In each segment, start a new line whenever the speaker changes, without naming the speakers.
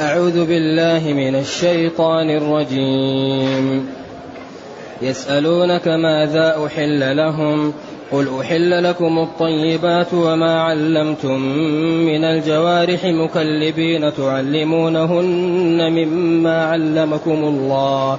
أعوذ بالله من الشيطان الرجيم. يسألونك ماذا أحل لهم؟ قل أحل لكم الطيبات وما علمتم من الجوارح مكلبين تعلمونهن مما علمكم الله.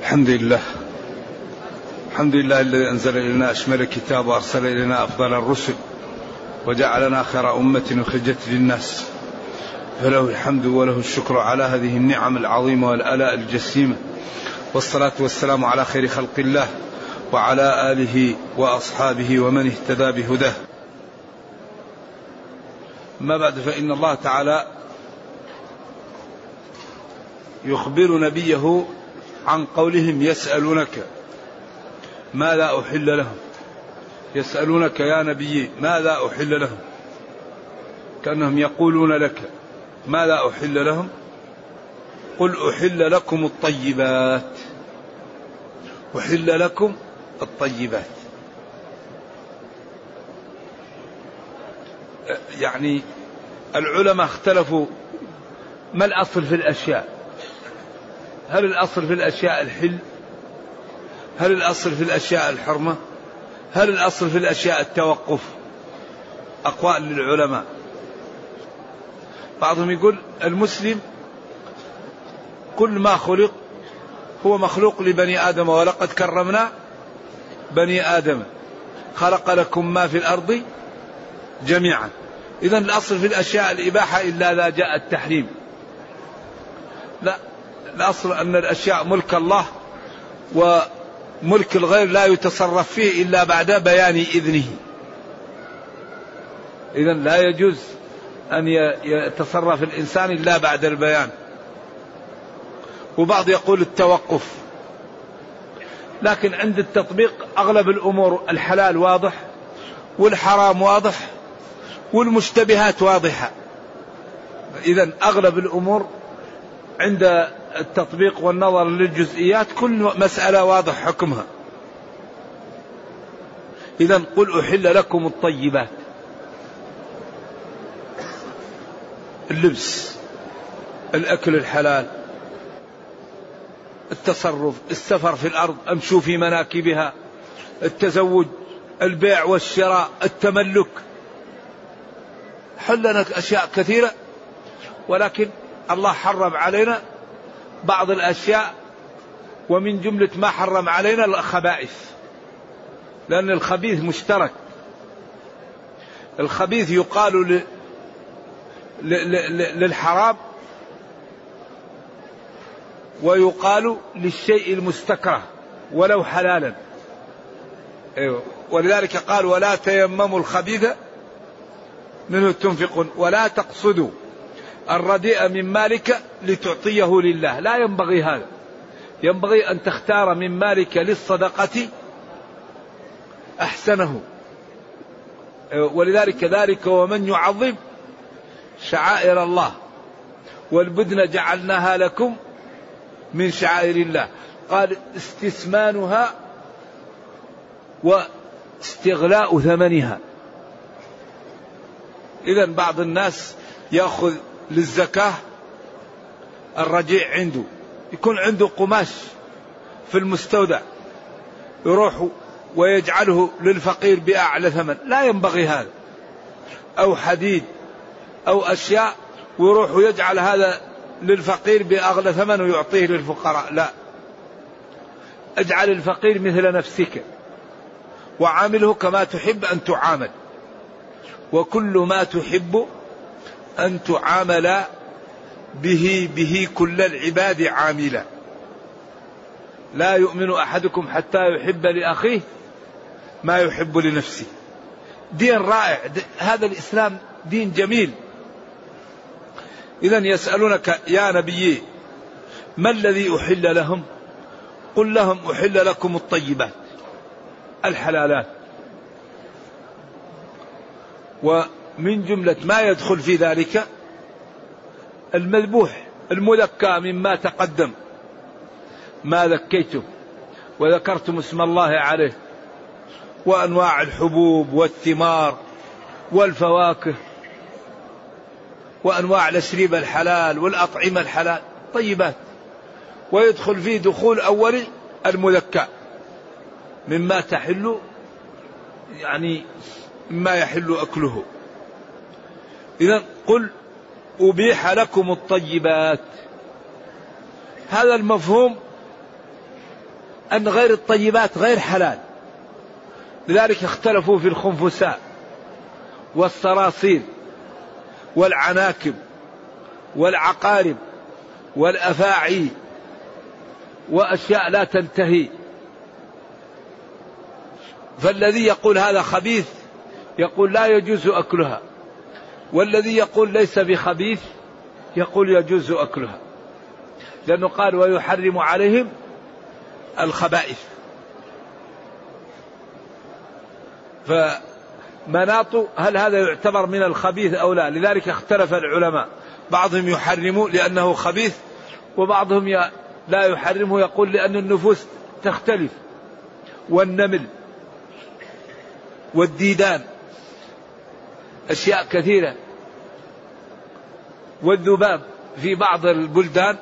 الحمد لله. الحمد لله الذي أنزل إلينا أشمل الكتاب وأرسل إلينا أفضل الرسل وجعلنا خير أمة أخرجت للناس. فله الحمد وله الشكر على هذه النعم العظيمة والآلاء الجسيمة. والصلاة والسلام على خير خلق الله وعلى آله وأصحابه ومن اهتدى بهداه. ما بعد فإن الله تعالى يخبر نبيه عن قولهم يسألونك ماذا أحل لهم؟ يسألونك يا نبي ماذا أحل لهم؟ كأنهم يقولون لك ماذا أحل لهم؟ قل أحل لكم الطيبات. أحل لكم الطيبات. يعني العلماء اختلفوا ما الأصل في الأشياء؟ هل الأصل في الأشياء الحل؟ هل الأصل في الأشياء الحرمة؟ هل الأصل في الأشياء التوقف؟ أقوال للعلماء. بعضهم يقول المسلم كل ما خلق هو مخلوق لبني آدم ولقد كرمنا بني آدم. خلق لكم ما في الأرض جميعا. إذا الأصل في الأشياء الإباحة إلا إذا جاء التحريم. لا الأصل أن الأشياء ملك الله وملك الغير لا يتصرف فيه إلا بعد بيان إذنه. إذا لا يجوز أن يتصرف الإنسان إلا بعد البيان. وبعض يقول التوقف. لكن عند التطبيق أغلب الأمور الحلال واضح والحرام واضح والمشتبهات واضحة. إذا أغلب الأمور عند التطبيق والنظر للجزئيات كل مسألة واضح حكمها. إذا قل أحل لكم الطيبات. اللبس الأكل الحلال التصرف السفر في الأرض أمشوا في مناكبها التزوج البيع والشراء التملك. حلنا أشياء كثيرة ولكن الله حرم علينا بعض الأشياء ومن جملة ما حرم علينا الخبائث. لأن الخبيث مشترك. الخبيث يقال للحرام ويقال للشيء المستكره ولو حلالا. أيوه. ولذلك قال ولا تيمموا الخبيث منه تنفقون ولا تقصدوا. الرديء من مالك لتعطيه لله. لا ينبغي هذا. ينبغي أن تختار من مالك للصدقة أحسنه. ولذلك ذلك ومن يعظم شعائر الله. والبدن جعلناها لكم من شعائر الله. قال استثمانها واستغلاء ثمنها. إذا بعض الناس يأخذ للزكاة الرجيع عنده. يكون عنده قماش في المستودع. يروح ويجعله للفقير بأعلى ثمن. لا ينبغي هذا. أو حديد أو أشياء ويروح ويجعل هذا للفقير بأغلى ثمن ويعطيه للفقراء. لا. اجعل الفقير مثل نفسك. وعامله كما تحب أن تعامل. وكل ما تحب أن تعامل به به كل العباد عاملا. لا يؤمن أحدكم حتى يحب لأخيه ما يحب لنفسه. دين رائع. هذا الإسلام دين جميل. إذا يسألونك يا نبي ما الذي أحل لهم؟ قل لهم أحل لكم الطيبات الحلالات. ومن جملة ما يدخل في ذلك المذبوح المذكى مما تقدم. ما ذكيتم وذكرتم اسم الله عليه وأنواع الحبوب والثمار والفواكه وأنواع الاشربه الحلال والأطعمة الحلال طيبات. ويدخل فيه دخول اولي المذكى مما تحل يعني مما يحل أكله. إذا قل أبيح لكم الطيبات. هذا المفهوم أن غير الطيبات غير حلال. لذلك اختلفوا في الخنفساء والصراصير والعناكب والعقارب والافاعي وأشياء لا تنتهي. فالذي يقول هذا خبيث يقول لا يجوز أكلها. والذي يقول ليس بخبيث يقول يجوز أكلها. لأنه قال ويحرم عليهم الخبائث. فمناط هل هذا يعتبر من الخبيث أو لا؟ لذلك اختلف العلماء. بعضهم يحرم لأنه خبيث وبعضهم لا يحرمه يقول لأن النفوس تختلف. والنمل والديدان. أشياء كثيرة. والذباب في بعض البلدان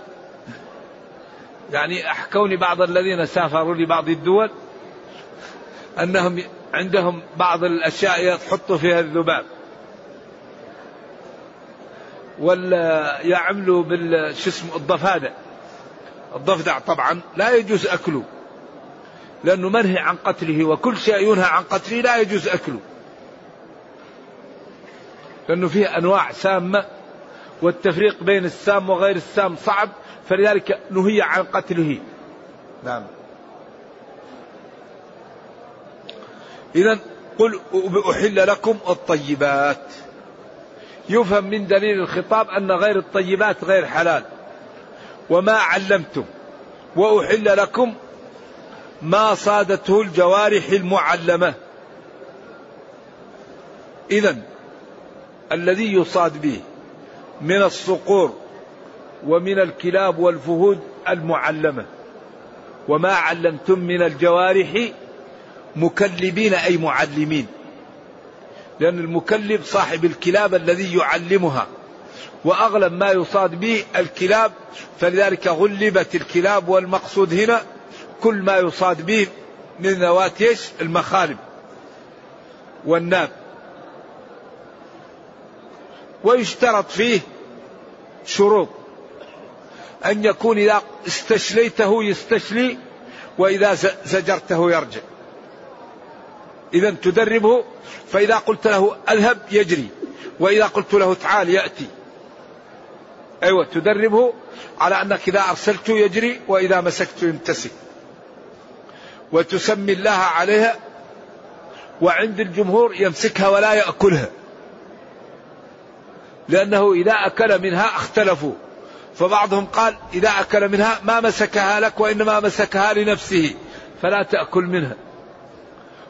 يعني أحكوني بعض الذين سافروا لبعض الدول أنهم عندهم بعض الأشياء يحطوا فيها الذباب. ولا يعملوا بال شو اسمه الضفادع. الضفدع طبعا لا يجوز أكله لأنه منهي عن قتله وكل شيء ينهى عن قتله لا يجوز أكله. لأنه فيه أنواع سامة والتفريق بين السام وغير السام صعب فلذلك نهي عن قتله. نعم. إذا قل أحل لكم الطيبات. يفهم من دليل الخطاب أن غير الطيبات غير حلال. وما علمتم. وأحل لكم ما صادته الجوارح المعلمة. إذا الذي يصاد به من الصقور ومن الكلاب والفهود المعلمة. وما علمتم من الجوارح مكلبين أي معلمين. لأن المكلب صاحب الكلاب الذي يعلمها. وأغلب ما يصاد به الكلاب فلذلك غلبت الكلاب والمقصود هنا كل ما يصاد به من ذوات المخالب والناب. ويشترط فيه شروط. أن يكون إذا استشليته يستشلي وإذا زجرته يرجع. إذا تدربه فإذا قلت له أذهب يجري وإذا قلت له تعال يأتي. أيوة تدربه على أنك إذا أرسلته يجري وإذا مسكته يمتسك. وتسمي الله عليها وعند الجمهور يمسكها ولا يأكلها. لأنه إذا أكل منها اختلفوا. فبعضهم قال إذا أكل منها ما مسكها لك وإنما مسكها لنفسه فلا تأكل منها.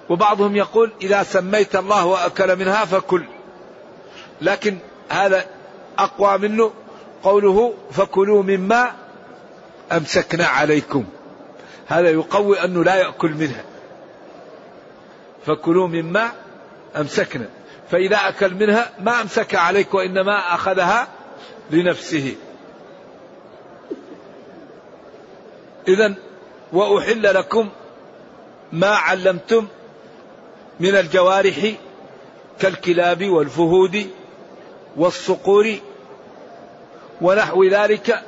وبعضهم يقول إذا سميت الله وأكل منها فكل. لكن هذا أقوى منه قوله فكلوا مما أمسكنا عليكم. هذا يقوي أنه لا يأكل منها. فكلوا مما أمسكنا. فإذا أكل منها ما أمسك عليك وإنما أخذها لنفسه. إذا وأحل لكم ما علمتم من الجوارح كالكلاب والفهود والصقور ونحو ذلك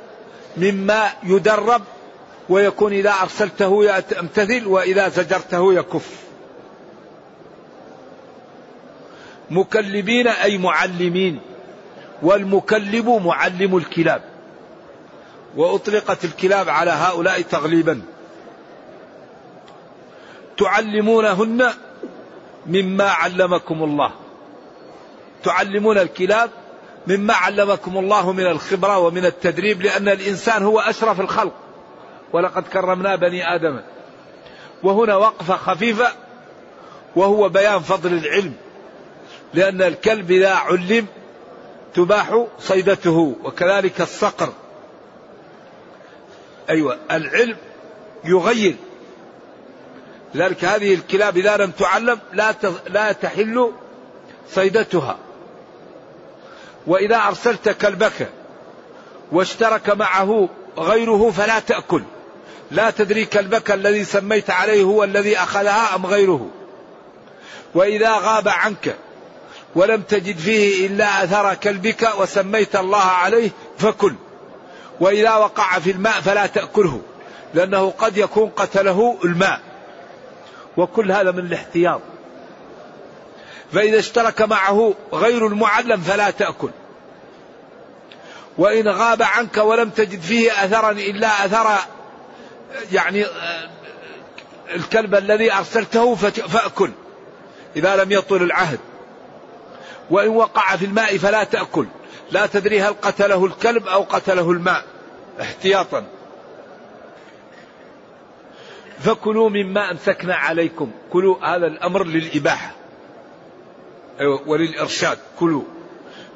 مما يدرب ويكون إذا أرسلته يمتثل وإذا زجرته يكف. مكلبين أي معلمين والمكلب معلم الكلاب. وأطلقت الكلاب على هؤلاء تغليبا. تعلمونهن مما علمكم الله. تعلمون الكلاب مما علمكم الله من الخبرة ومن التدريب لأن الإنسان هو أشرف الخلق. ولقد كرمنا بني آدم. وهنا وقفة خفيفة وهو بيان فضل العلم. لأن الكلب إذا علم تباح صيدته وكذلك الصقر. أيوة العلم يغير. لذلك هذه الكلاب إذا لم تعلم لا لا تحل صيدتها. وإذا أرسلت كلبك واشترك معه غيره فلا تأكل. لا تدري كلبك الذي سميت عليه هو الذي أخذها أم غيره. وإذا غاب عنك ولم تجد فيه إلا أثر كلبك وسميت الله عليه فكل. وإذا وقع في الماء فلا تأكله لأنه قد يكون قتله الماء. وكل هذا من الاحتياط. فإذا اشترك معه غير المعلم فلا تأكل. وإن غاب عنك ولم تجد فيه أثرا إلا أثر يعني الكلب الذي أرسلته فأكل. إذا لم يطل العهد. وإن وقع في الماء فلا تأكل. لا تدري هل قتله الكلب أو قتله الماء. احتياطا. فكلوا مما أمسكنا عليكم. كلوا هذا الأمر للإباحة. وللإرشاد. كلوا.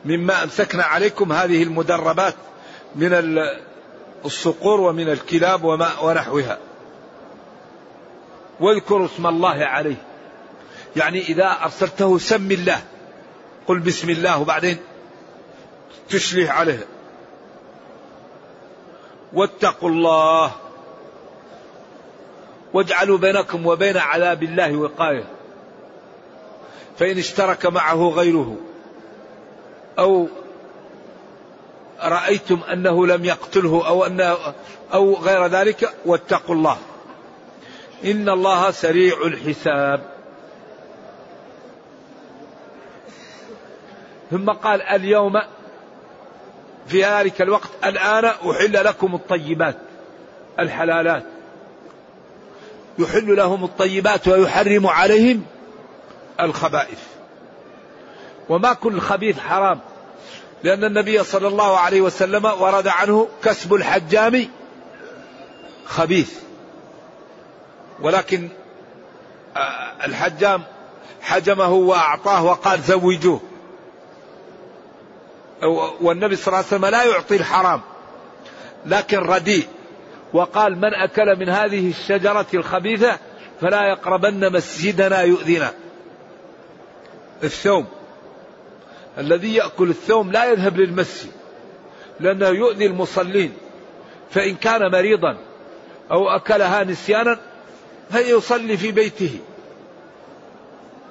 مما أمسكنا عليكم هذه المدربات من الصقور ومن الكلاب وما ونحوها. واذكروا اسم الله عليه. يعني إذا أرسلته سم الله. قل بسم الله وبعدين تشليه عليه. واتقوا الله واجعلوا بينكم وبين عذاب الله وقاية. فإن اشترك معه غيره أو رأيتم أنه لم يقتله أو انه أو غير ذلك واتقوا الله. إن الله سريع الحساب. ثم قال اليوم في ذلك الوقت الآن أحل لكم الطيبات الحلالات. يحل لهم الطيبات ويحرم عليهم الخبائث. وما كل خبيث حرام لأن النبي صلى الله عليه وسلم ورد عنه كسب الحجام خبيث. ولكن آه، الحجام حجمه وأعطاه وقال زوجوه. والنبي صلى الله عليه وسلم لا يعطي الحرام لكن رديء وقال من أكل من هذه الشجرة الخبيثة فلا يقربن مسجدنا يؤذينا الثوم الذي يأكل الثوم لا يذهب للمسجد لأنه يؤذي المصلين فإن كان مريضا أو أكلها نسيانا فيصلي في بيته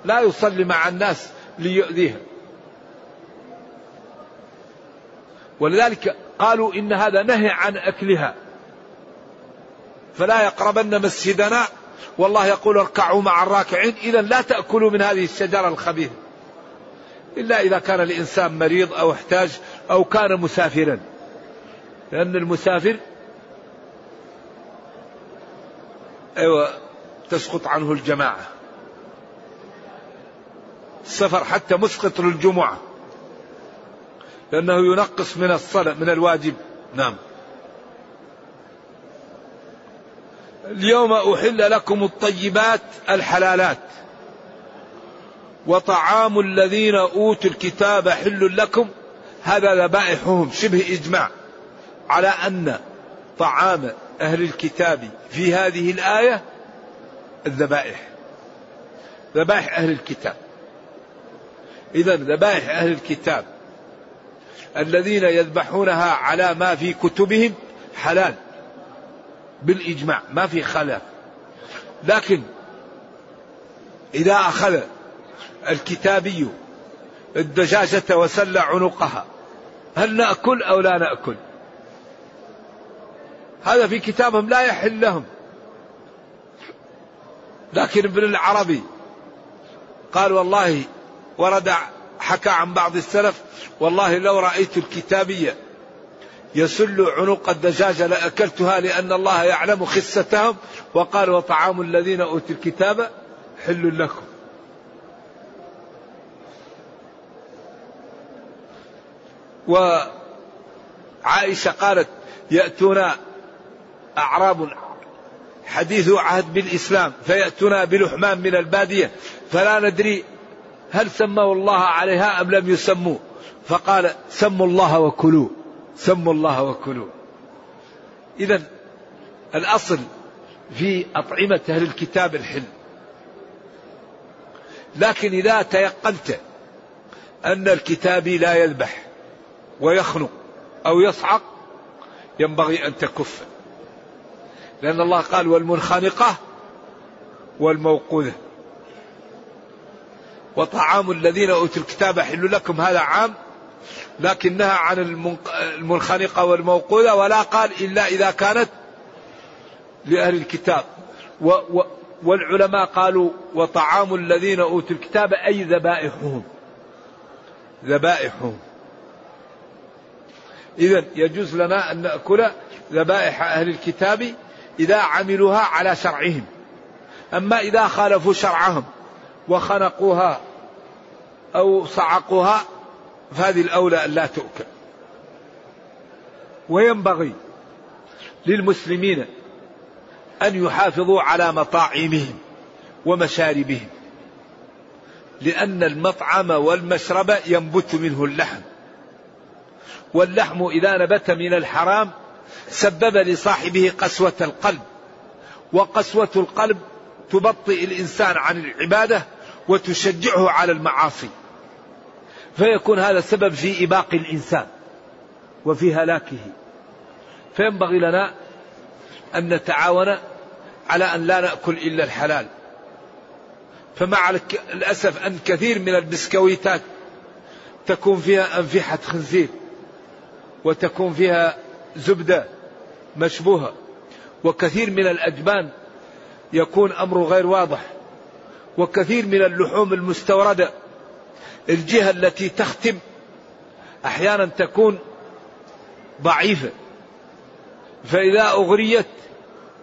لا يصلي مع الناس ليؤذيها. ولذلك قالوا إن هذا نهي عن أكلها. فلا يقربن مسجدنا. والله يقول اركعوا مع الراكعين. إذا لا تأكلوا من هذه الشجرة الخبيثة. إلا إذا كان الإنسان مريض أو احتاج أو كان مسافرا. لأن المسافر أيوة تسقط عنه الجماعة. السفر حتى مسقط للجمعة. لأنه ينقص من الصلاة من الواجب. نعم. اليوم أحل لكم الطيبات الحلالات. وطعام الذين أوتوا الكتاب حل لكم. هذا ذبائحهم شبه إجماع على أن طعام أهل الكتاب في هذه الآية الذبائح. ذبائح أهل الكتاب. إذا ذبائح أهل الكتاب الذين يذبحونها على ما في كتبهم حلال بالإجماع ما في خلاف. لكن إذا أخذ الكتابي الدجاجة وسل عنقها هل نأكل أو لا نأكل؟ هذا في كتابهم لا يحل لهم. لكن ابن العربي قال والله ورد حكى عن بعض السلف والله لو رأيت الكتابية يسل عنق الدجاجة لأكلتها لأن الله يعلم خستهم وقال وطعام الذين أوتوا الكتاب حل لكم. وعائشة قالت يأتونا أعراب حديث عهد بالإسلام فيأتونا بلحمان من البادية فلا ندري هل سموا الله عليها أم لم يسموا؟ فقال سموا الله وكلوا سموا الله وكلوا. إذا الأصل في أطعمة أهل الكتاب الحل. لكن إذا تيقنت أن الكتابي لا يذبح ويخنق أو يصعق ينبغي أن تكف. لأن الله قال والمنخنقة والموقوذة. وطعام الذين أوتوا الكتاب حل لكم هذا عام لكنها عن المنخنقة والموقوذة ولا قال إلا إذا كانت لأهل الكتاب. و و والعلماء قالوا وطعام الذين أوتوا الكتاب أي ذبائحهم؟ ذبائحهم. إذا يجوز لنا أن نأكل ذبائح أهل الكتاب إذا عملوها على شرعهم. أما إذا خالفوا شرعهم. وخنقوها أو صعقوها فهذه الأولى أن لا تؤكل. وينبغي للمسلمين أن يحافظوا على مطاعمهم ومشاربهم لأن المطعم والمشرب ينبت منه اللحم. واللحم إذا نبت من الحرام سبب لصاحبه قسوة القلب وقسوة القلب تبطئ الإنسان عن العبادة وتشجعه على المعاصي. فيكون هذا سبب في إباق الإنسان وفي هلاكه. فينبغي لنا أن نتعاون على أن لا نأكل إلا الحلال. فمع الأسف أن كثير من البسكويتات تكون فيها أنفحة خنزير وتكون فيها زبدة مشبوهة. وكثير من الأجبان يكون أمره غير واضح. وكثير من اللحوم المستوردة الجهة التي تختم أحيانا تكون ضعيفة. فإذا أغريت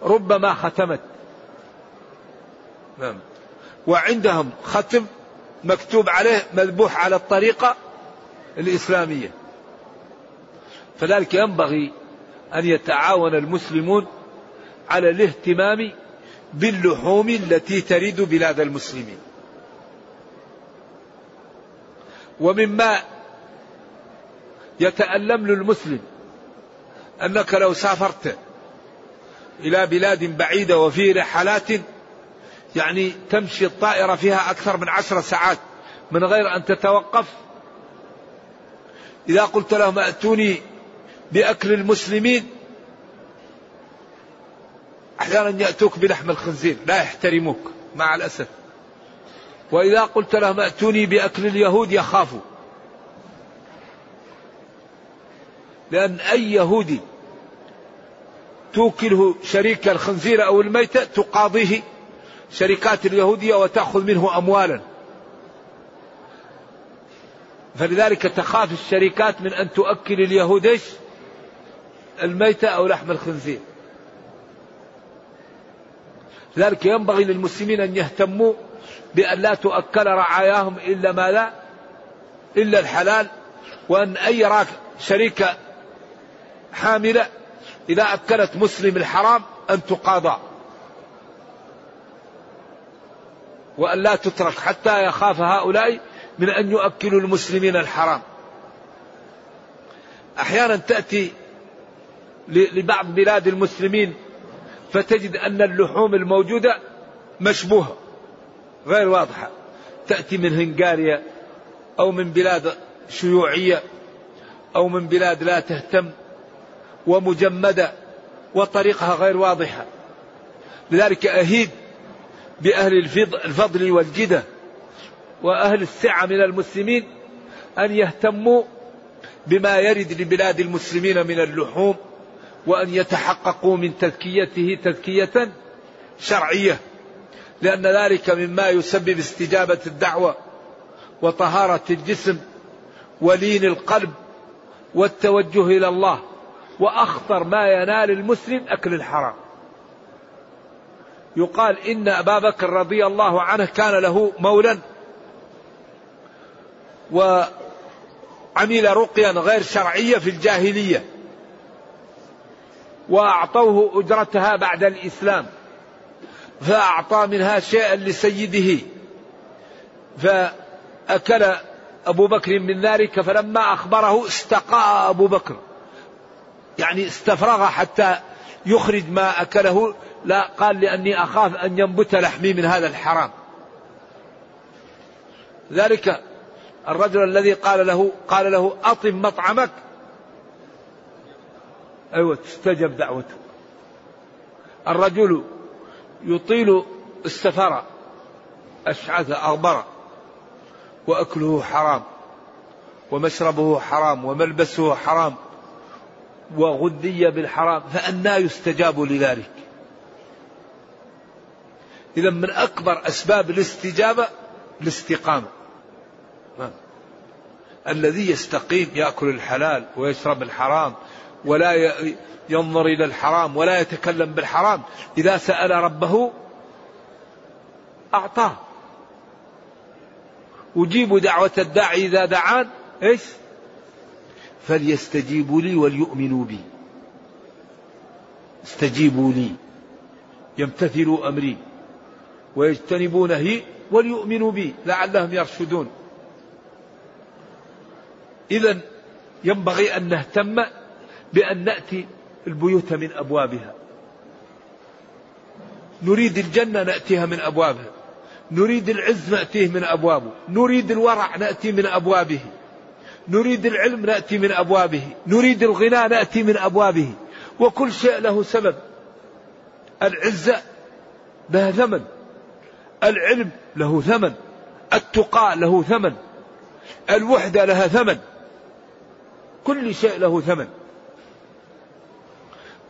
ربما ختمت. نعم. وعندهم ختم مكتوب عليه مذبوح على الطريقة الإسلامية. فذلك ينبغي أن يتعاون المسلمون على الاهتمام باللحوم التي ترد بلاد المسلمين. ومما يتألم للمسلم أنك لو سافرت إلى بلاد بعيدة وفي رحلات يعني تمشي الطائرة فيها أكثر من عشر ساعات من غير أن تتوقف إذا قلت لهم أتوني بأكل المسلمين أحيانا يأتوك بلحم الخنزير لا يحترموك مع الأسف. وإذا قلت لهم ائتوني بأكل اليهود يخافوا. لأن أي يهودي توكله شريك الخنزير أو الميتة تقاضيه شركات اليهودية وتأخذ منه أموالا. فلذلك تخاف الشركات من أن تؤكل اليهود الميتة أو لحم الخنزير. لذلك ينبغي للمسلمين أن يهتموا بأن لا تؤكل رعاياهم إلا ما لا إلا الحلال وأن أي شريكة حاملة إذا أكلت مسلم الحرام أن تقاضى. وأن لا تترك حتى يخاف هؤلاء من أن يؤكلوا المسلمين الحرام. أحيانا تأتي لبعض بلاد المسلمين فتجد أن اللحوم الموجودة مشبوهة غير واضحة. تأتي من هنغاريا أو من بلاد شيوعية أو من بلاد لا تهتم ومجمدة وطريقها غير واضحة. لذلك أهيب بأهل الفضل والجدة وأهل السعة من المسلمين أن يهتموا بما يرد لبلاد المسلمين من اللحوم. وأن يتحققوا من تزكيته تزكية شرعية. لأن ذلك مما يسبب استجابة الدعوة وطهارة الجسم ولين القلب والتوجه إلى الله وأخطر ما ينال المسلم أكل الحرام. يقال إن أبا بكر رضي الله عنه كان له مولا وعمل رقيا غير شرعية في الجاهلية. وأعطوه أجرتها بعد الإسلام فأعطى منها شيئا لسيده فأكل أبو بكر من ذلك فلما أخبره استقاء أبو بكر يعني استفرغ حتى يخرج ما أكله لا قال لأني أخاف أن ينبت لحمي من هذا الحرام. ذلك الرجل الذي قال له قال له أطم مطعمك أيوة تستجب دعوته. الرجل يطيل السفر أشعث أغبر وأكله حرام ومشربه حرام وملبسه حرام وغذي بالحرام فأنا يستجاب لذلك. إذا من أكبر أسباب الاستجابة الاستقامة. الذي يستقيم يأكل الحلال ويشرب الحرام ولا ينظر إلى الحرام ولا يتكلم بالحرام. إذا سأل ربه أعطاه. أجيب دعوة الداعي إذا دعان إيش؟ فليستجيبوا لي وليؤمنوا بي. استجيبوا لي. يمتثلوا أمري. ويجتنبوا نهي وليؤمنوا بي. لعلهم يرشدون. إذا ينبغي أن نهتم بأن نأتي البيوت من أبوابها. نريد الجنة نأتيها من أبوابها. نريد العز نأتيه من أبوابه. نريد الورع نأتي من أبوابه. نريد العلم نأتي من أبوابه. نريد الغنى نأتي من أبوابه. وكل شيء له سبب. العزة لها ثمن. العلم له ثمن. التقى له ثمن. الوحدة لها ثمن. كل شيء له ثمن.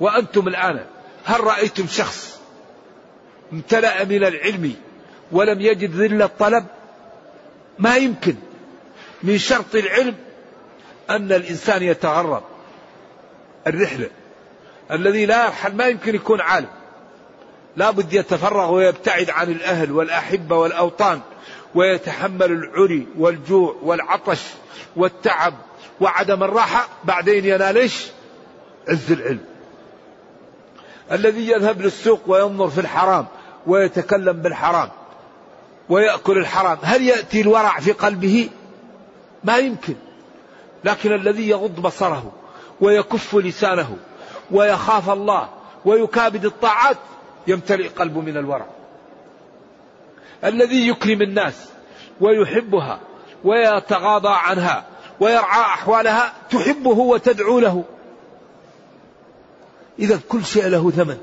وأنتم الآن هل رأيتم شخص امتلأ من العلم ولم يجد ذل الطلب ما يمكن من شرط العلم أن الإنسان يتغرب الرحلة الذي لا يرحل ما يمكن يكون عالم لا بد يتفرغ ويبتعد عن الأهل والأحبة والأوطان ويتحمل العري والجوع والعطش والتعب وعدم الراحة بعدين ينال إيش؟ عز العلم. الذي يذهب للسوق وينظر في الحرام ويتكلم بالحرام ويأكل الحرام. هل يأتي الورع في قلبه؟ ما يمكن. لكن الذي يغض بصره ويكف لسانه ويخاف الله ويكابد الطاعات يمتلئ قلبه من الورع. الذي يكرم الناس ويحبها ويتغاضى عنها ويرعى أحوالها تحبه وتدعو له. إذا كل شيء له ثمن.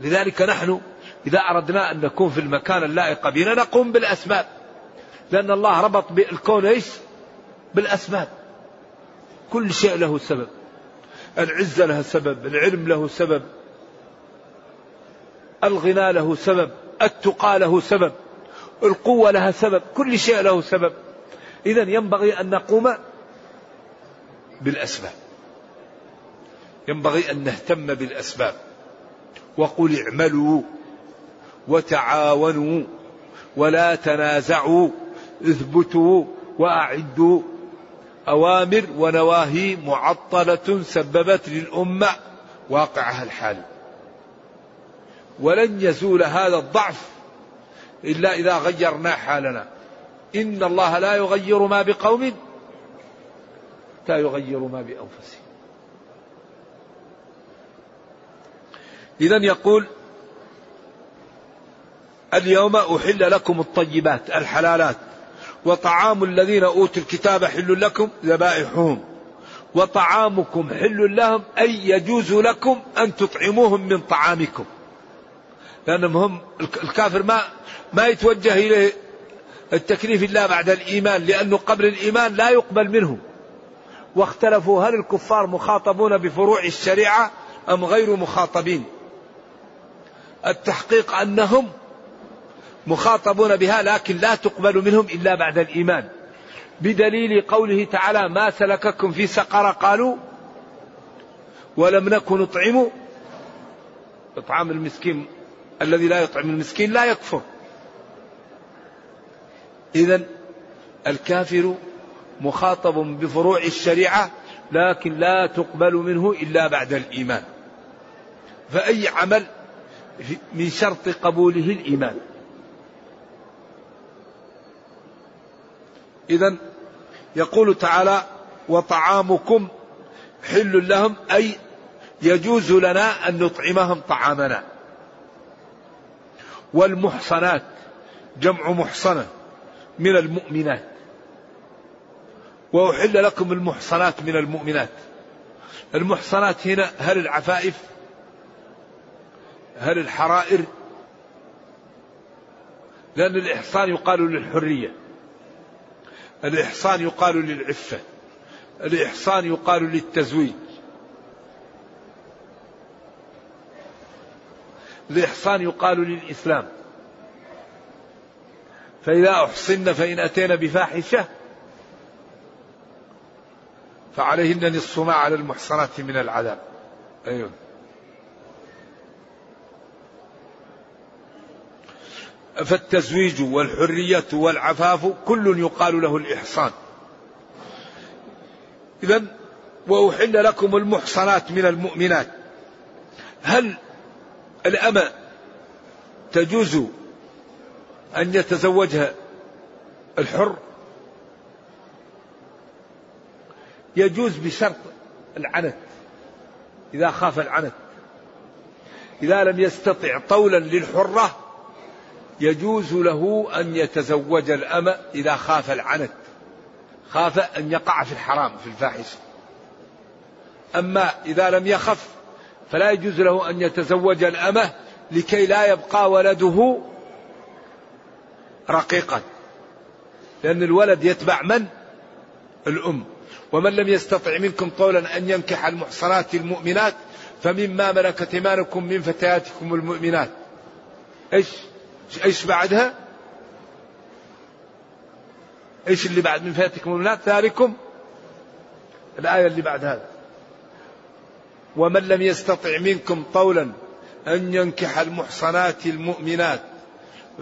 لذلك نحن إذا أردنا أن نكون في المكان اللائق بنا نقوم بالأسباب. لأن الله ربط بالكون إيش؟ بالأسباب. كل شيء له سبب. العزة لها سبب العلم له سبب الغنى له سبب التقى له سبب القوة لها سبب كل شيء له سبب. إذا ينبغي أن نقوم بالأسباب. ينبغي أن نهتم بالأسباب. وقل اعملوا وتعاونوا ولا تنازعوا اثبتوا وأعدوا. أوامر ونواهي معطلة سببت للأمة واقعها الحالي ولن يزول هذا الضعف إلا إذا غيرنا حالنا. إن الله لا يغير ما بقوم حتى يغيروا ما بأنفسهم. إذا يقول اليوم أحل لكم الطيبات الحلالات وطعام الذين أوتوا الكتاب حل لكم ذبائحهم وطعامكم حل لهم أي يجوز لكم أن تطعموهم من طعامكم. لأنهم هم الكافر ما ما يتوجه إليه التكليف إلا بعد الإيمان لأنه قبل الإيمان لا يقبل منه واختلفوا هل الكفار مخاطبون بفروع الشريعة أم غير مخاطبين. التحقيق أنهم مخاطبون بها لكن لا تقبل منهم إلا بعد الإيمان. بدليل قوله تعالى ما سلككم في سقر قالوا ولم نكن نطعم. إطعام المسكين الذي لا يطعم المسكين لا يكفر. إذا الكافر مخاطب بفروع الشريعة لكن لا تقبل منه إلا بعد الإيمان. فأي عمل من شرط قبوله الإيمان. إذا يقول تعالى وطعامكم حل لهم أي يجوز لنا أن نطعمهم طعامنا. والمحصنات جمع محصنة من المؤمنات. وأحل لكم المحصنات من المؤمنات. المحصنات هنا هل العفائف؟ هل الحرائر؟ لأن الإحصان يقال للحرية. الإحصان يقال للعفة. الإحصان يقال للتزويج. الإحصان يقال للإسلام. فإذا أحصن فإن أتينا بفاحشة فعليهن نصف ما على المحصنات من العذاب. أيوه. فالتزويج والحرية والعفاف كل يقال له الإحصان. إذا وأحل لكم المحصنات من المؤمنات. هل الأمة تجوز أن يتزوجها الحر؟ يجوز بشرط العنت إذا خاف العنت. إذا لم يستطع طولا للحرة يجوز له أن يتزوج الأمة إذا خاف العنت. خاف أن يقع في الحرام في الفاحشة. أما إذا لم يخف فلا يجوز له أن يتزوج الأمة لكي لا يبقى ولده رقيقا. لأن الولد يتبع من؟ الأم. ومن لم يستطع منكم طولا أن ينكح المحصنات المؤمنات فمما ملكت إيمانكم من فتياتكم المؤمنات. إيش؟ إيش بعدها؟ إيش اللي بعد من فتياتكم المؤمنات؟ ذلكم الآية اللي بعد هذا. ومن لم يستطع منكم طولا أن ينكح المحصنات المؤمنات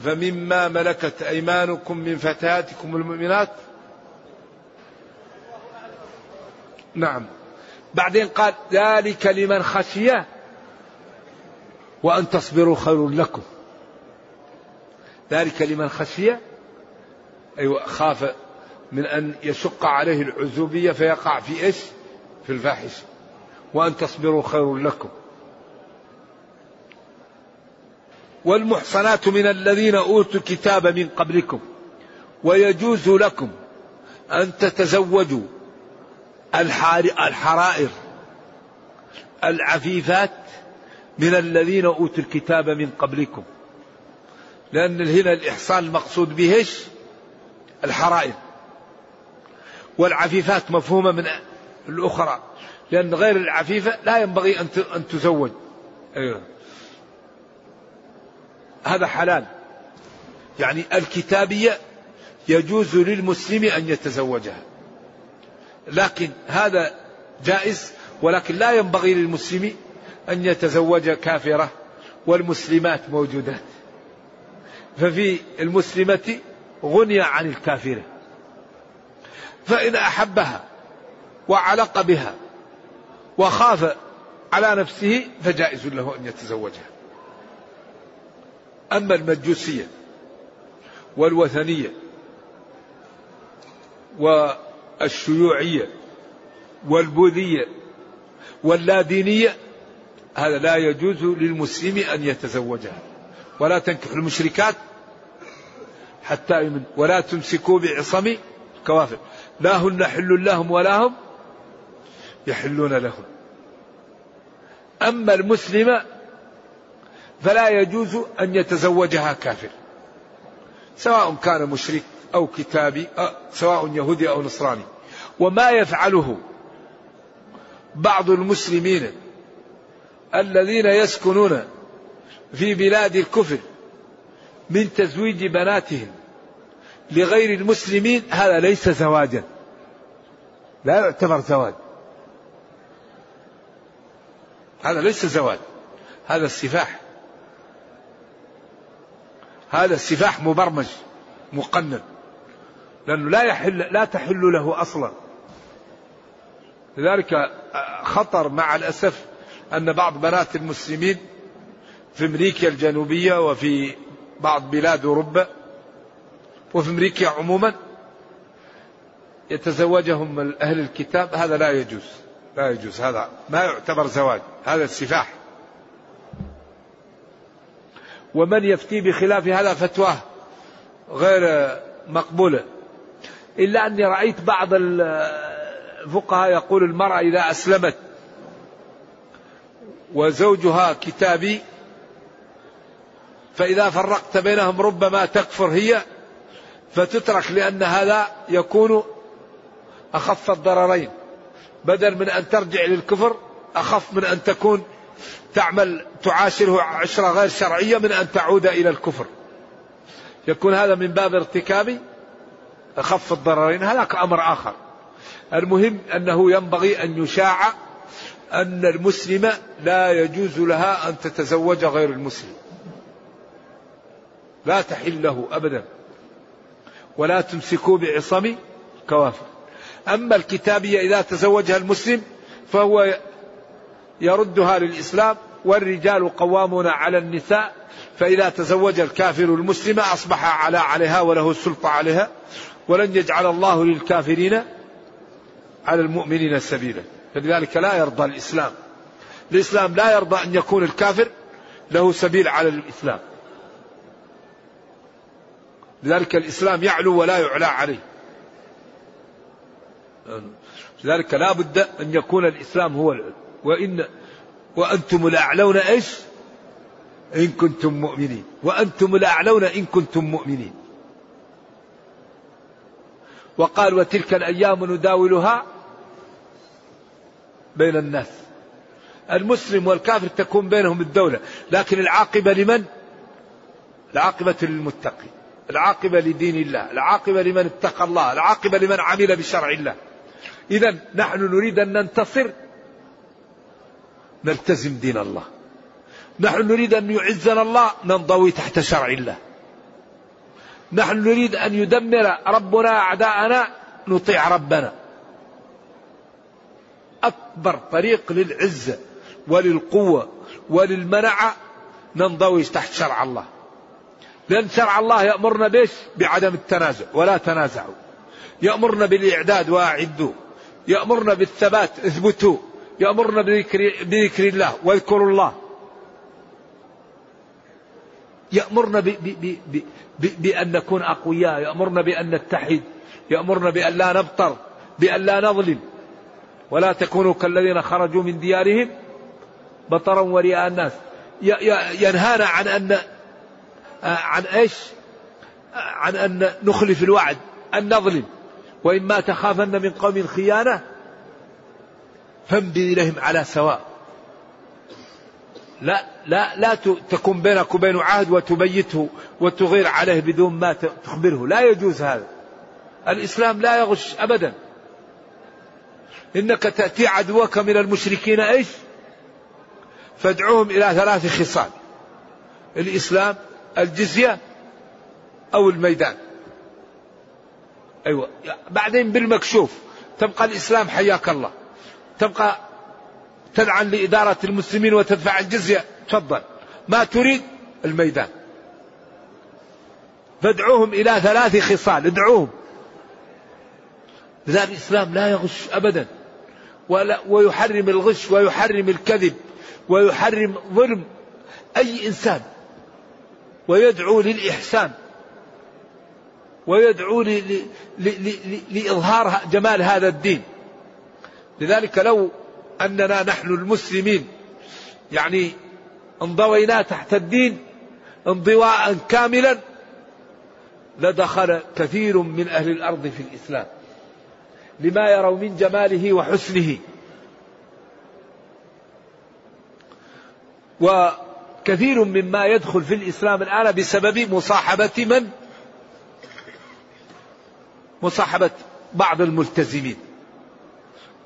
فمما ملكت أيمانكم من فتياتكم المؤمنات نعم. بعدين قال ذلك لمن خشي وأن تصبروا خير لكم. ذلك لمن خشي أيوة خاف من أن يشق عليه العزوبية فيقع في إيش؟ في الفاحشة. وأن تصبروا خير لكم. والمحصنات من الذين أوتوا الكتاب من قبلكم ويجوز لكم أن تتزوجوا الحرائر العفيفات من الذين أوتوا الكتاب من قبلكم. لأن هنا الإحصان المقصود به إيش؟ الحرائر. والعفيفات مفهومة من الأخرى. لأن غير العفيفة لا ينبغي أن تزوج. أيوه. هذا حلال. يعني الكتابية يجوز للمسلم أن يتزوجها. لكن هذا جائز ولكن لا ينبغي للمسلم أن يتزوج كافرة والمسلمات موجودات. ففي المسلمة غني عن الكافرة. فإن أحبها وعلق بها وخاف على نفسه فجائز له أن يتزوجها. أما المجوسية والوثنية والشيوعية والبوذية واللادينية هذا لا يجوز للمسلم أن يتزوجها. ولا تنكح المشركات حتى يمن ولا تمسكوا بعصم الكوافر لا هن حل لهم ولا هم يحلون لهم. أما المسلمة فلا يجوز أن يتزوجها كافر سواء كان مشرك أو كتابي سواء يهودي أو نصراني. وما يفعله بعض المسلمين الذين يسكنون في بلاد الكفر من تزويج بناتهم لغير المسلمين هذا ليس زواجا. لا يعتبر زواج. هذا ليس زواج. هذا السفاح. هذا السفاح مبرمج مقنن. لأنه لا يحل لا تحل له أصلا. لذلك خطر مع الأسف أن بعض بنات المسلمين في أمريكا الجنوبية وفي بعض بلاد أوروبا وفي أمريكا عموما يتزوجهم أهل الكتاب هذا لا يجوز لا يجوز هذا ما يعتبر زواج هذا السفاح. ومن يفتي بخلاف هذا فتواه غير مقبولة. إلا أني رأيت بعض الفقهاء يقول المرأة إذا أسلمت وزوجها كتابي فإذا فرقت بينهم ربما تكفر هي فتترك لأن هذا يكون أخف الضررين. بدل من أن ترجع للكفر أخف من أن تكون تعمل تعاشره عشرة غير شرعية من أن تعود إلى الكفر. يكون هذا من باب ارتكاب أخف الضررين هذاك أمر آخر. المهم أنه ينبغي أن يشاع أن المسلمة لا يجوز لها أن تتزوج غير المسلم. لا تحل له أبدا. ولا تمسكوا بعصم كوافر. أما الكتابية إذا تزوجها المسلم فهو يردها للإسلام والرجال قوامون على النساء فإذا تزوج الكافر المسلمة أصبح على عليها وله السلطة عليها. ولن يجعل الله للكافرين على المؤمنين سبيلا. فلذلك لا يرضى الإسلام. الإسلام لا يرضى أن يكون الكافر له سبيل على الإسلام. لذلك الإسلام يعلو ولا يعلى عليه. لذلك لا بد أن يكون الإسلام هو العلو وإن وأنتم الأعلون إيش؟ إن كنتم مؤمنين. وأنتم الأعلون إن كنتم مؤمنين. وقال وتلك الأيام نداولها بين الناس. المسلم والكافر تكون بينهم الدولة لكن العاقبة لمن؟ العاقبة للمتقي العاقبة لدين الله العاقبة لمن اتقى الله العاقبة لمن عمل بشرع الله. إذا نحن نريد أن ننتصر نلتزم دين الله. نحن نريد أن يعزنا الله ننضوي تحت شرع الله. نحن نريد أن يدمر ربنا أعداءنا نطيع ربنا. أكبر طريق للعزة وللقوة وللمنعة ننضوي تحت شرع الله. لأن شرع الله يأمرنا بيش بعدم التنازع ولا تنازعوا. يأمرنا بالإعداد وأعدوا. يأمرنا بالثبات اثبتوا. يأمرنا بذكر, بذكر الله واذكروا الله. يأمرنا ب ب ب ب بأن نكون أقوياء يأمرنا بأن نتحد يأمرنا بأن لا نبطر بأن لا نظلم ولا تكونوا كالذين خرجوا من ديارهم بطرا ورياء الناس ينهانا عن أن عن إيش؟ عن أن نخلف الوعد، أن نظلم، واما تخافن من قوم خيانة فانبذ إليهم على سواء. لا لا لا تكون بينك وبينه عهد وتبيته وتغير عليه بدون ما تخبره، لا يجوز هذا. الإسلام لا يغش ابدا. إنك تأتي عدوك من المشركين إيش؟ فادعوهم إلى ثلاث خصال. الإسلام الجزية أو الميدان أيوة بعدين بالمكشوف تبقى الإسلام حياك الله تبقى تدعم لإدارة المسلمين وتدفع الجزية. تفضل. ما تريد؟ الميدان. فادعوهم إلى ثلاث خصال. ادعوهم. لذلك الإسلام لا يغش أبدا. ولا ويحرم الغش ويحرم الكذب ويحرم ظلم أي إنسان. ويدعو للإحسان. ويدعو لإظهار جمال هذا الدين. لذلك لو أننا نحن المسلمين. يعني انضوينا تحت الدين انضواء كاملا. لدخل كثير من أهل الأرض في الإسلام. لما يروا من جماله وحسنه. و كثير مما يدخل في الإسلام الآن بسبب مصاحبة من؟ مصاحبة بعض الملتزمين.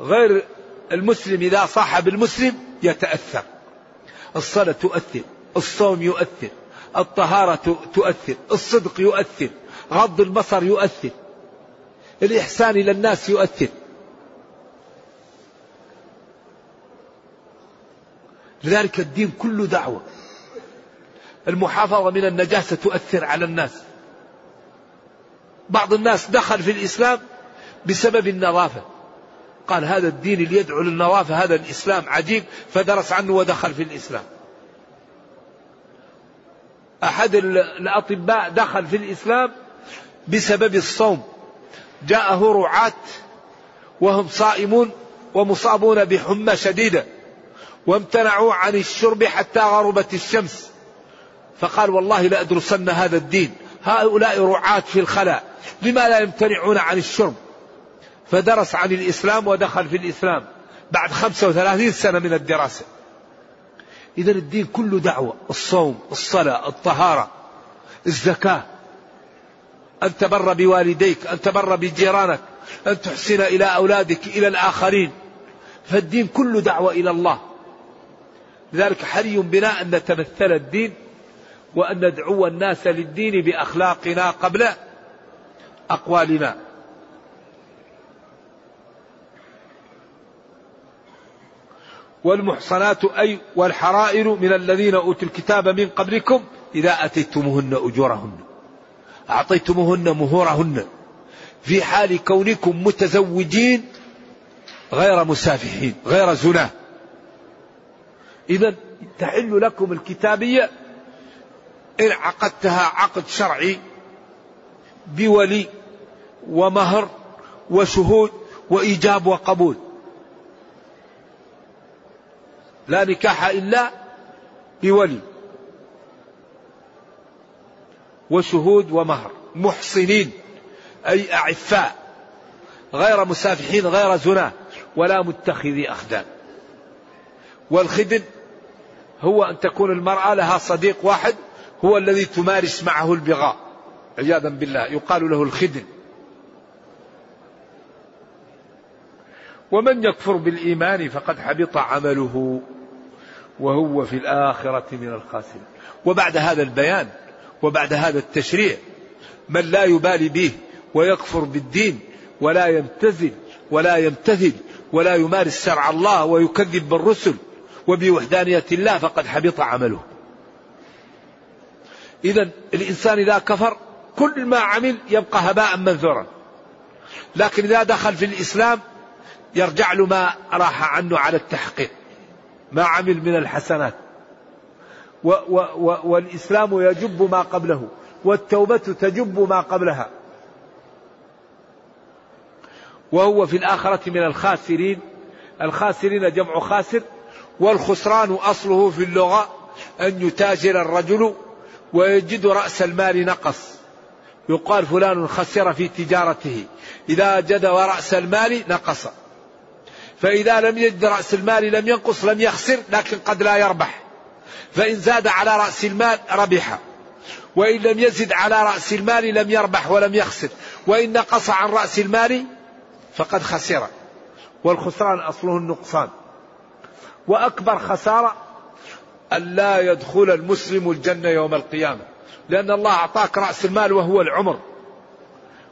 غير المسلم إذا صاحب المسلم يتأثر. الصلاة تؤثر الصوم يؤثر الطهارة تؤثر الصدق يؤثر غض البصر يؤثر الإحسان إلى الناس يؤثر. لذلك الدين كله دعوة. المحافظة من النجاسة تؤثر على الناس. بعض الناس دخل في الإسلام بسبب النظافة. قال هذا الدين اللي يدعو للنظافة هذا الإسلام عجيب فدرس عنه ودخل في الإسلام. أحد الأطباء دخل في الإسلام بسبب الصوم. جاءه رعاة وهم صائمون ومصابون بحمى شديدة وامتنعوا عن الشرب حتى غربت الشمس. فقال والله لأدرسن هذا الدين. هؤلاء رعاة في الخلاء لما لا يمتنعون عن الشرب؟ فدرس عن الإسلام ودخل في الإسلام بعد 35 سنة من الدراسة. إذا الدين كله دعوة الصوم الصلاة الطهارة الزكاة. أن تبر بوالديك أن تبر بجيرانك أن تحسن إلى أولادك إلى الآخرين. فالدين كله دعوة إلى الله. لذلك حري بنا أن نتمثل الدين وأن ندعو الناس للدين بأخلاقنا قبل أقوالنا. والمحصنات أي والحرائر من الذين أوتوا الكتاب من قبلكم إذا أتيتموهن أجورهن. أعطيتموهن مهورهن. في حال كونكم متزوجين غير مسافحين غير زنا إذا تحل لكم الكتابية إن عقدتها عقد شرعي بولي ومهر وشهود وإيجاب وقبول. لا نكاح إلا بولي وشهود ومهر محصنين أي أعفاء غير مسافحين غير زنا ولا متخذي أخدان. والخدن هو أن تكون المرأة لها صديق واحد هو الذي تمارس معه البغاء عياذا بالله يقال له الخدن ومن يكفر بالإيمان فقد حبط عمله وهو في الآخرة من الخاسرين. وبعد هذا البيان وبعد هذا التشريع من لا يبالي به ويكفر بالدين ولا يمتزل ولا يمتثل ولا يمارس شرع الله ويكذب بالرسل وبوحدانية الله فقد حبط عمله. إذا الإنسان إذا كفر كل ما عمل يبقى هباء منثورا. لكن إذا دخل في الإسلام يرجع له ما راح عنه على التحقيق. ما عمل من الحسنات. و و و والإسلام يجب ما قبله. والتوبة تجب ما قبلها. وهو في الآخرة من الخاسرين. الخاسرين جمع خاسر. والخسران أصله في اللغة. أن يتاجر الرجل ويجد رأس المال نقص. يقال فلان خسر في تجارته. إذا جد رأس المال نقص. فإذا لم يجد رأس المال لم ينقص لم يخسر لكن قد لا يربح. فإن زاد على رأس المال ربح. وإن لم يزد على رأس المال لم يربح ولم يخسر. وإن نقص عن رأس المال فقد خسر. والخسران أصله النقصان وأكبر خسارة أن لا يدخل المسلم الجنة يوم القيامة. لأن الله أعطاك رأس المال وهو العمر.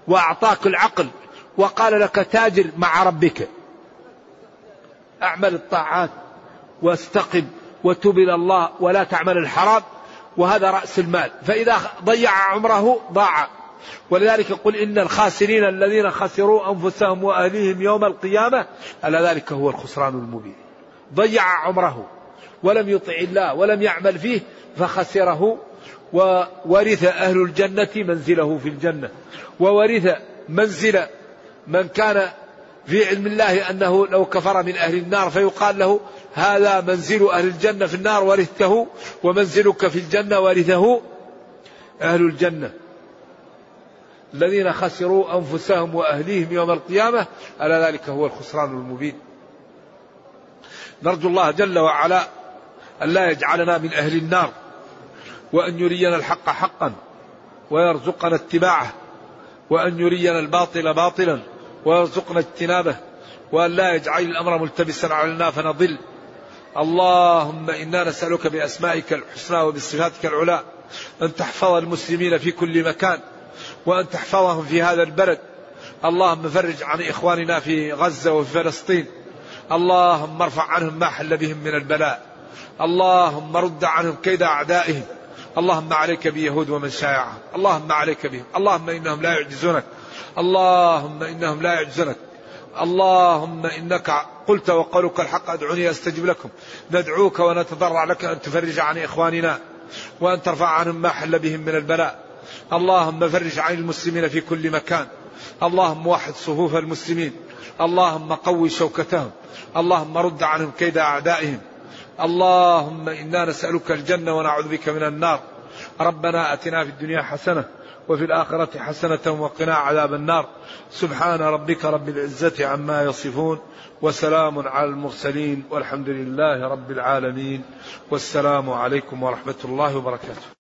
وأعطاك العقل. وقال لك تاجر مع ربك. أعمل الطاعات واستقم وتب إلى الله ولا تعمل الحرام وهذا رأس المال. فإذا ضيع عمره ضاع. ولذلك قل إن الخاسرين الذين خسروا أنفسهم وأهليهم يوم القيامة ألا ذلك هو الخسران المبين. ضيع عمره ولم يطع الله ولم يعمل فيه فخسره. وورث أهل الجنة منزله في الجنة. وورث منزل من كان في علم الله أنه لو كفر من أهل النار فيقال له هذا منزل أهل الجنة في النار ورثته ومنزلك في الجنة ورثه أهل الجنة. الذين خسروا أنفسهم وأهليهم يوم القيامة ألا ذلك هو الخسران المبين. نرجو الله جل وعلا أن لا يجعلنا من أهل النار وأن يرينا الحق حقا ويرزقنا اتباعه وأن يرينا الباطل باطلا. ويرزقنا اجتنابه وأن لا يجعل الأمر ملتبسا علينا فنضل. اللهم إنا نسألك بأسمائك الحسنى وبصفاتك العلى أن تحفظ المسلمين في كل مكان وأن تحفظهم في هذا البلد. اللهم فرج عن إخواننا في غزة وفي فلسطين. اللهم ارفع عنهم ما حل بهم من البلاء. اللهم رد عنهم كيد أعدائهم. اللهم عليك بيهود ومن شايعهم. اللهم عليك بهم. اللهم إنهم لا يعجزونك. اللهم إنهم لا يعجزونك اللهم إنك قلت وقولك الحق أدعوني أستجب لكم. ندعوك ونتضرع لك أن تفرج عن إخواننا وأن ترفع عنهم ما حل بهم من البلاء. اللهم فرج عن المسلمين في كل مكان. اللهم وحد صفوف المسلمين. اللهم قوي شوكتهم. اللهم رد عنهم كيد أعدائهم. اللهم إنا نسألك الجنة ونعوذ بك من النار. ربنا أتنا في الدنيا حسنة وفي الآخرة حسنة وقنا عذاب النار. سبحان ربك رب العزة عما يصفون وسلام على المرسلين والحمد لله رب العالمين والسلام عليكم ورحمة الله وبركاته.